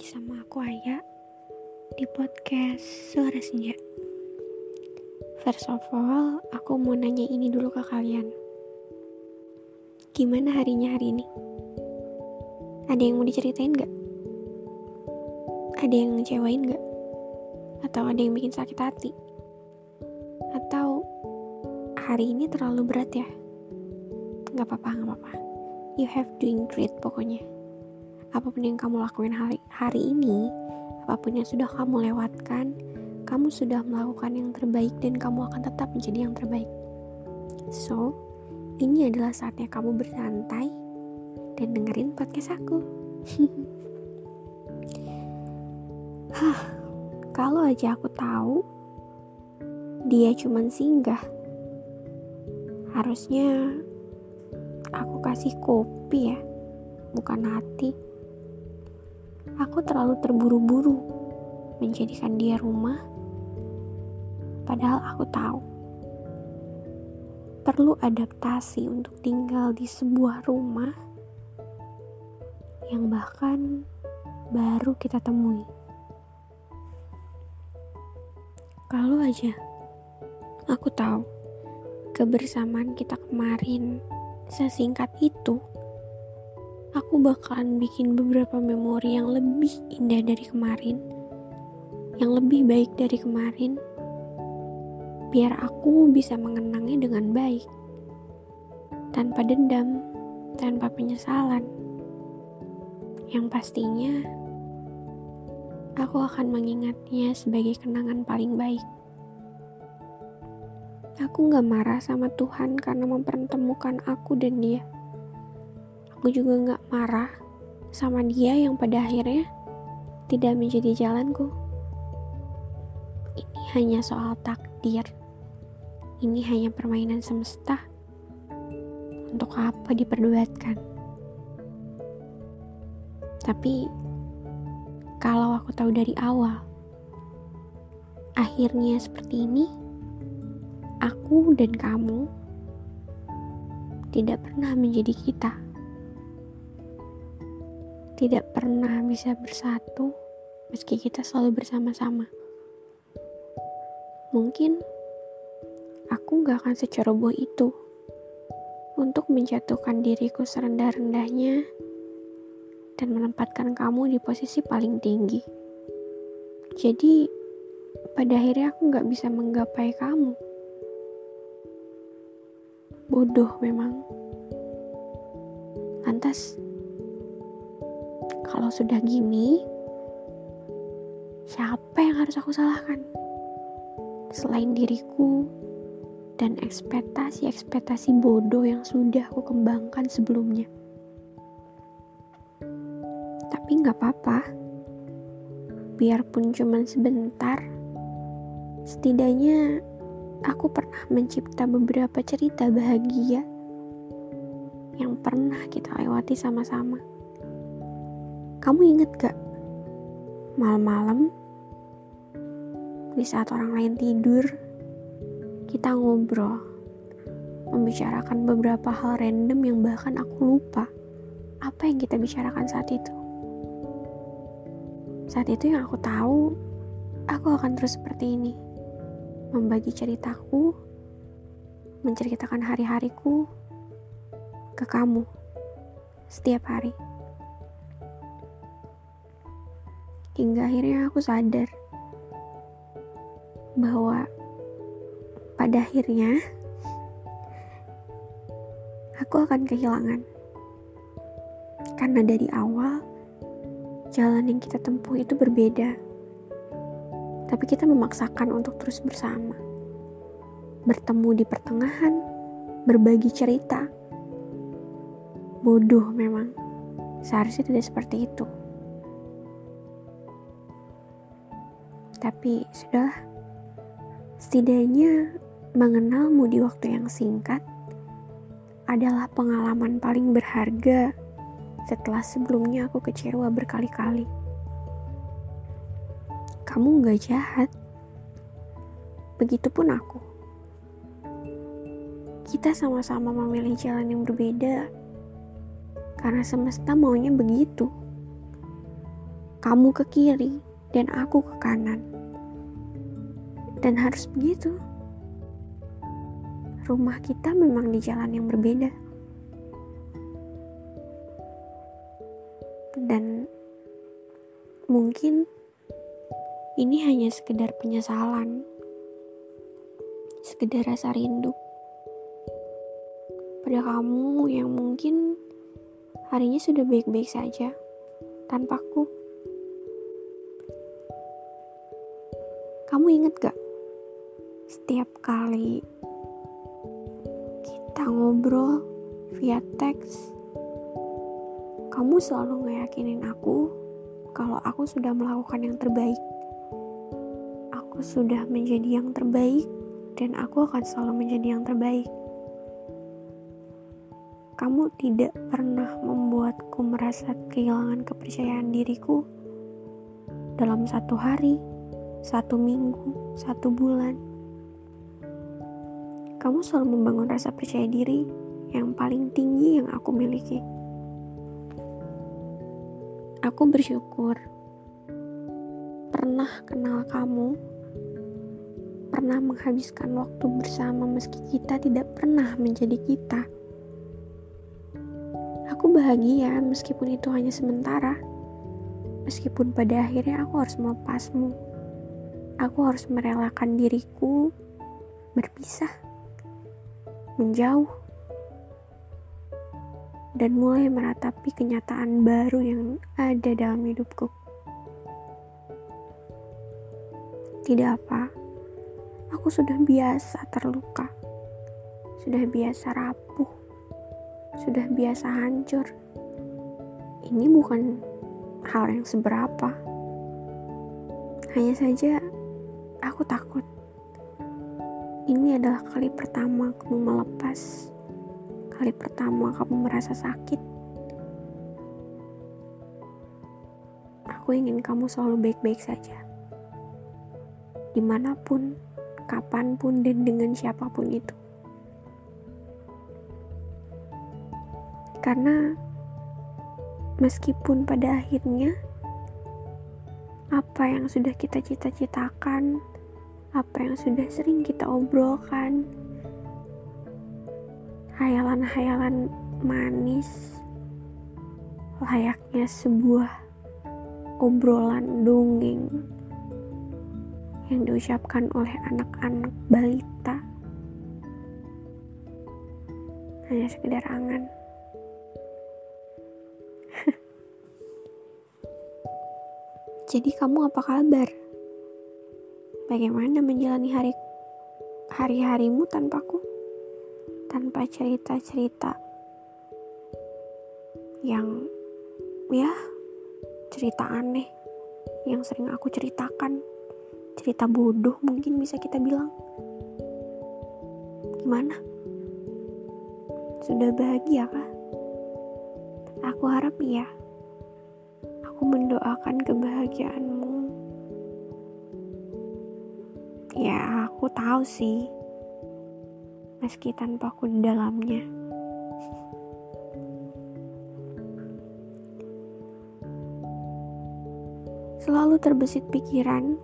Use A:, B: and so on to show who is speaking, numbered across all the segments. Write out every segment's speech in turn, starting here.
A: lagi sama aku Aya di podcast Suara Senja. First of all, aku mau nanya ini dulu ke kalian. Gimana harinya hari ini? Ada yang mau diceritain gak? Ada yang ngecewain gak? Atau ada yang bikin sakit hati? Atau hari ini terlalu berat ya? Gak apa-apa, gak apa-apa. You have doing great pokoknya apa pun yang kamu lakuin hari, hari ini, apa pun yang sudah kamu lewatkan, kamu sudah melakukan yang terbaik dan kamu akan tetap menjadi yang terbaik. So, ini adalah saatnya kamu bersantai dan dengerin podcast aku. Hah, kalau aja aku tahu dia cuman singgah. Harusnya aku kasih kopi ya, bukan hati. Aku terlalu terburu-buru menjadikan dia rumah, padahal aku tahu perlu adaptasi untuk tinggal di sebuah rumah yang bahkan baru kita temui. Kalau aja aku tahu kebersamaan kita kemarin sesingkat itu aku bakalan bikin beberapa memori yang lebih indah dari kemarin, yang lebih baik dari kemarin, biar aku bisa mengenangnya dengan baik, tanpa dendam, tanpa penyesalan. Yang pastinya, aku akan mengingatnya sebagai kenangan paling baik. Aku gak marah sama Tuhan karena mempertemukan aku dan dia aku juga gak marah sama dia yang pada akhirnya tidak menjadi jalanku. Ini hanya soal takdir. Ini hanya permainan semesta. Untuk apa diperdebatkan? Tapi kalau aku tahu dari awal, akhirnya seperti ini, aku dan kamu tidak pernah menjadi kita tidak pernah bisa bersatu meski kita selalu bersama-sama. Mungkin aku gak akan seceroboh itu untuk menjatuhkan diriku serendah-rendahnya dan menempatkan kamu di posisi paling tinggi. Jadi, pada akhirnya aku gak bisa menggapai kamu. Bodoh memang. Lantas, kalau sudah gini, siapa yang harus aku salahkan? Selain diriku dan ekspektasi-ekspektasi bodoh yang sudah aku kembangkan sebelumnya. Tapi nggak apa-apa, biarpun cuma sebentar, setidaknya aku pernah mencipta beberapa cerita bahagia yang pernah kita lewati sama-sama. Kamu inget gak? Malam-malam, di saat orang lain tidur, kita ngobrol, membicarakan beberapa hal random yang bahkan aku lupa apa yang kita bicarakan saat itu. Saat itu yang aku tahu, aku akan terus seperti ini. Membagi ceritaku, menceritakan hari-hariku ke kamu setiap hari. Hingga akhirnya aku sadar bahwa pada akhirnya aku akan kehilangan. Karena dari awal jalan yang kita tempuh itu berbeda. Tapi kita memaksakan untuk terus bersama. Bertemu di pertengahan berbagi cerita. Bodoh memang. Seharusnya tidak seperti itu Tapi sudah setidaknya mengenalmu di waktu yang singkat adalah pengalaman paling berharga setelah sebelumnya aku kecewa berkali-kali. Kamu gak jahat. Begitupun aku. Kita sama-sama memilih jalan yang berbeda karena semesta maunya begitu. kamu ke kiri dan aku ke kanan. Dan harus begitu. Rumah kita memang di jalan yang berbeda. Dan mungkin ini hanya sekedar penyesalan, sekedar rasa rindu pada kamu yang mungkin harinya sudah baik-baik saja tanpaku. Kamu inget gak? Setiap kali kita ngobrol via teks, kamu selalu ngeyakinin aku kalau aku sudah melakukan yang terbaik. Aku sudah menjadi yang terbaik dan aku akan selalu menjadi yang terbaik. Kamu tidak pernah membuatku merasa kehilangan kepercayaan diriku dalam satu hari, satu minggu, satu bulan. Kamu selalu membangun rasa percaya diri yang paling tinggi yang aku miliki. Aku bersyukur pernah kenal kamu, pernah menghabiskan waktu bersama meski kita tidak pernah menjadi kita. Aku bahagia meskipun itu hanya sementara. Meskipun pada akhirnya aku harus melepasmu. Aku harus merelakan diriku berpisah, menjauh, dan mulai meratapi kenyataan baru yang ada dalam hidupku. Tidak apa, aku sudah biasa terluka, sudah biasa rapuh, sudah biasa hancur. Ini bukan hal yang seberapa. Hanya saja aku takut. Ini adalah kali pertama kamu melepas. Kali pertama kamu merasa sakit. Aku ingin kamu selalu baik-baik saja. Di mana pun, kapan pun, dan dengan siapa pun itu. Karena meskipun pada akhirnya apa yang sudah kita cita-citakan, apa yang sudah sering kita obrolkan, hayalan-hayalan manis? Layaknya sebuah obrolan dongeng yang diucapkan oleh anak-anak balita. Hanya sekedar angan. Jadi kamu apa kabar? Bagaimana menjalani hari hari-harimu tanpaku? Tanpa cerita-cerita yang ya cerita aneh yang sering aku ceritakan. Cerita bodoh mungkin bisa kita bilang. Gimana? Sudah bahagia kah? Aku harap iya. Mendoakan kebahagiaanmu. Ya, aku tahu sih. Meski tanpa aku di dalamnya. Selalu terbesit pikiran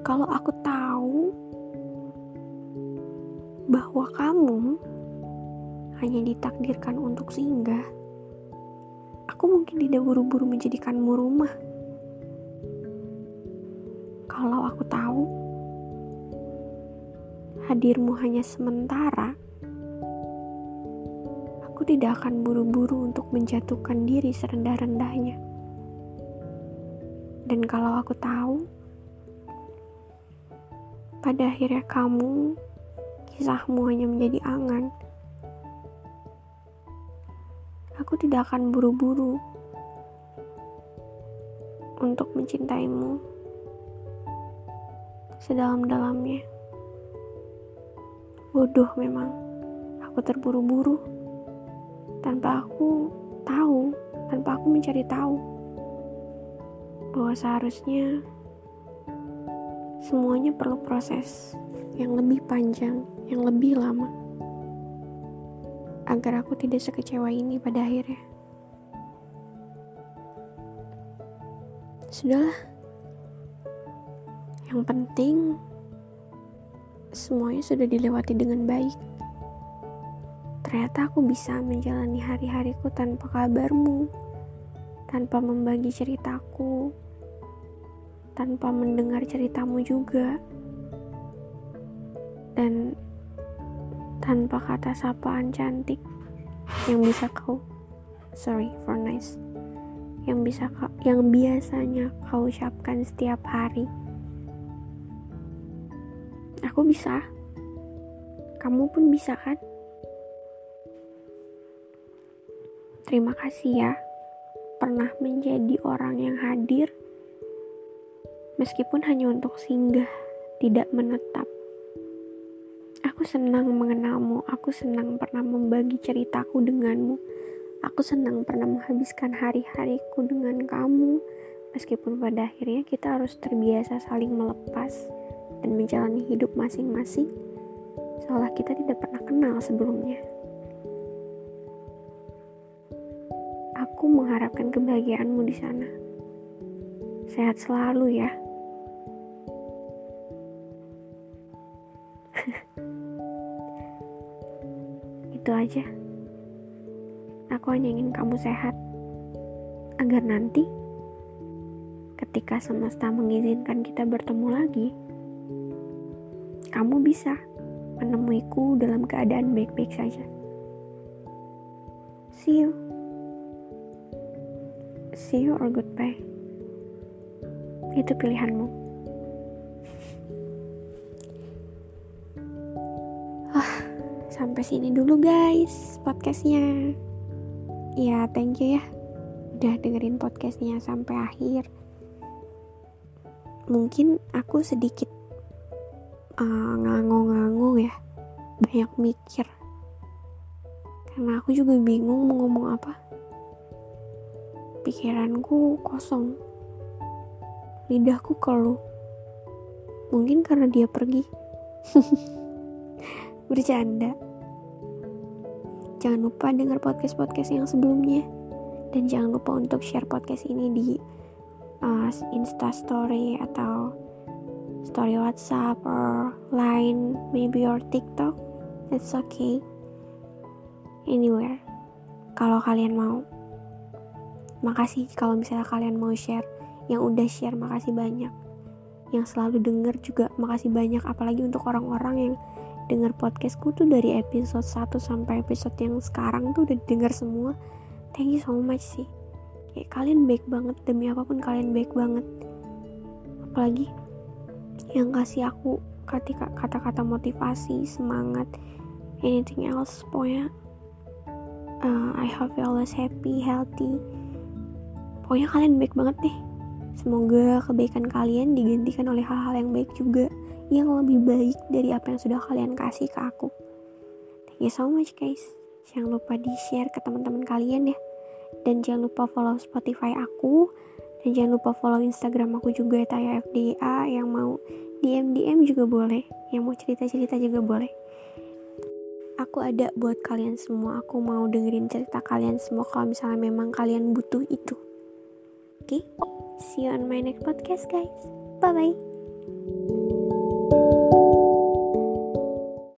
A: kalau aku tahu bahwa kamu hanya ditakdirkan untuk singgah aku mungkin tidak buru-buru menjadikanmu rumah. Kalau aku tahu hadirmu hanya sementara, aku tidak akan buru-buru untuk menjatuhkan diri serendah-rendahnya. Dan kalau aku tahu, pada akhirnya kamu, kisahmu hanya menjadi angan aku tidak akan buru-buru untuk mencintaimu sedalam-dalamnya. Bodoh memang, aku terburu-buru tanpa aku tahu, tanpa aku mencari tahu bahwa seharusnya semuanya perlu proses yang lebih panjang, yang lebih lama agar aku tidak sekecewa ini pada akhirnya. Sudahlah. Yang penting semuanya sudah dilewati dengan baik. Ternyata aku bisa menjalani hari-hariku tanpa kabarmu, tanpa membagi ceritaku, tanpa mendengar ceritamu juga, dan tanpa kata sapaan cantik yang bisa kau sorry for nice yang bisa kau, yang biasanya kau ucapkan setiap hari. Aku bisa. Kamu pun bisa kan? Terima kasih ya pernah menjadi orang yang hadir. Meskipun hanya untuk singgah tidak menetap Aku senang mengenalmu, aku senang pernah membagi ceritaku denganmu. Aku senang pernah menghabiskan hari-hariku dengan kamu, meskipun pada akhirnya kita harus terbiasa saling melepas dan menjalani hidup masing-masing, seolah kita tidak pernah kenal sebelumnya. Aku mengharapkan kebahagiaanmu di sana. Sehat selalu ya. Aja. Aku hanya ingin kamu sehat. Agar nanti ketika semesta mengizinkan kita bertemu lagi, kamu bisa menemuiku dalam keadaan baik-baik saja. See you. See you or goodbye. Itu pilihanmu. Sampai sini dulu guys podcastnya. Ya thank you ya udah dengerin podcastnya sampai akhir. Mungkin aku sedikit uh, ngangong-ngangong ya banyak mikir. Karena aku juga bingung mau ngomong apa. Pikiranku kosong. Lidahku keluh. Mungkin karena dia pergi. Bercanda Jangan lupa dengar podcast-podcast yang sebelumnya. Dan jangan lupa untuk share podcast ini di uh, Insta Story atau story WhatsApp or Line, maybe or TikTok. It's okay. Anywhere. Kalau kalian mau. Makasih kalau misalnya kalian mau share. Yang udah share makasih banyak. Yang selalu denger juga makasih banyak apalagi untuk orang-orang yang denger podcastku tuh dari episode 1 sampai episode yang sekarang tuh udah denger semua. Thank you so much sih. Kayak kalian baik banget demi apa pun kalian baik banget. Apalagi yang kasih aku kata-kata motivasi semangat anything else pokoknya uh, I hope you always happy healthy. Pokoknya kalian baik banget deh. Semoga kebaikan kalian digantikan oleh hal-hal yang baik juga yang lebih baik dari apa yang sudah kalian kasih ke aku. Thank you so much guys. Jangan lupa di share ke teman-teman kalian ya. Dan jangan lupa follow Spotify aku. Dan jangan lupa follow Instagram aku juga Taya FDA yang mau DM DM juga boleh. Yang mau cerita-cerita juga boleh. Aku ada buat kalian semua. Aku mau dengerin cerita kalian semua kalau misalnya memang kalian butuh itu. Oke, okay? see you on my next podcast guys. Bye bye.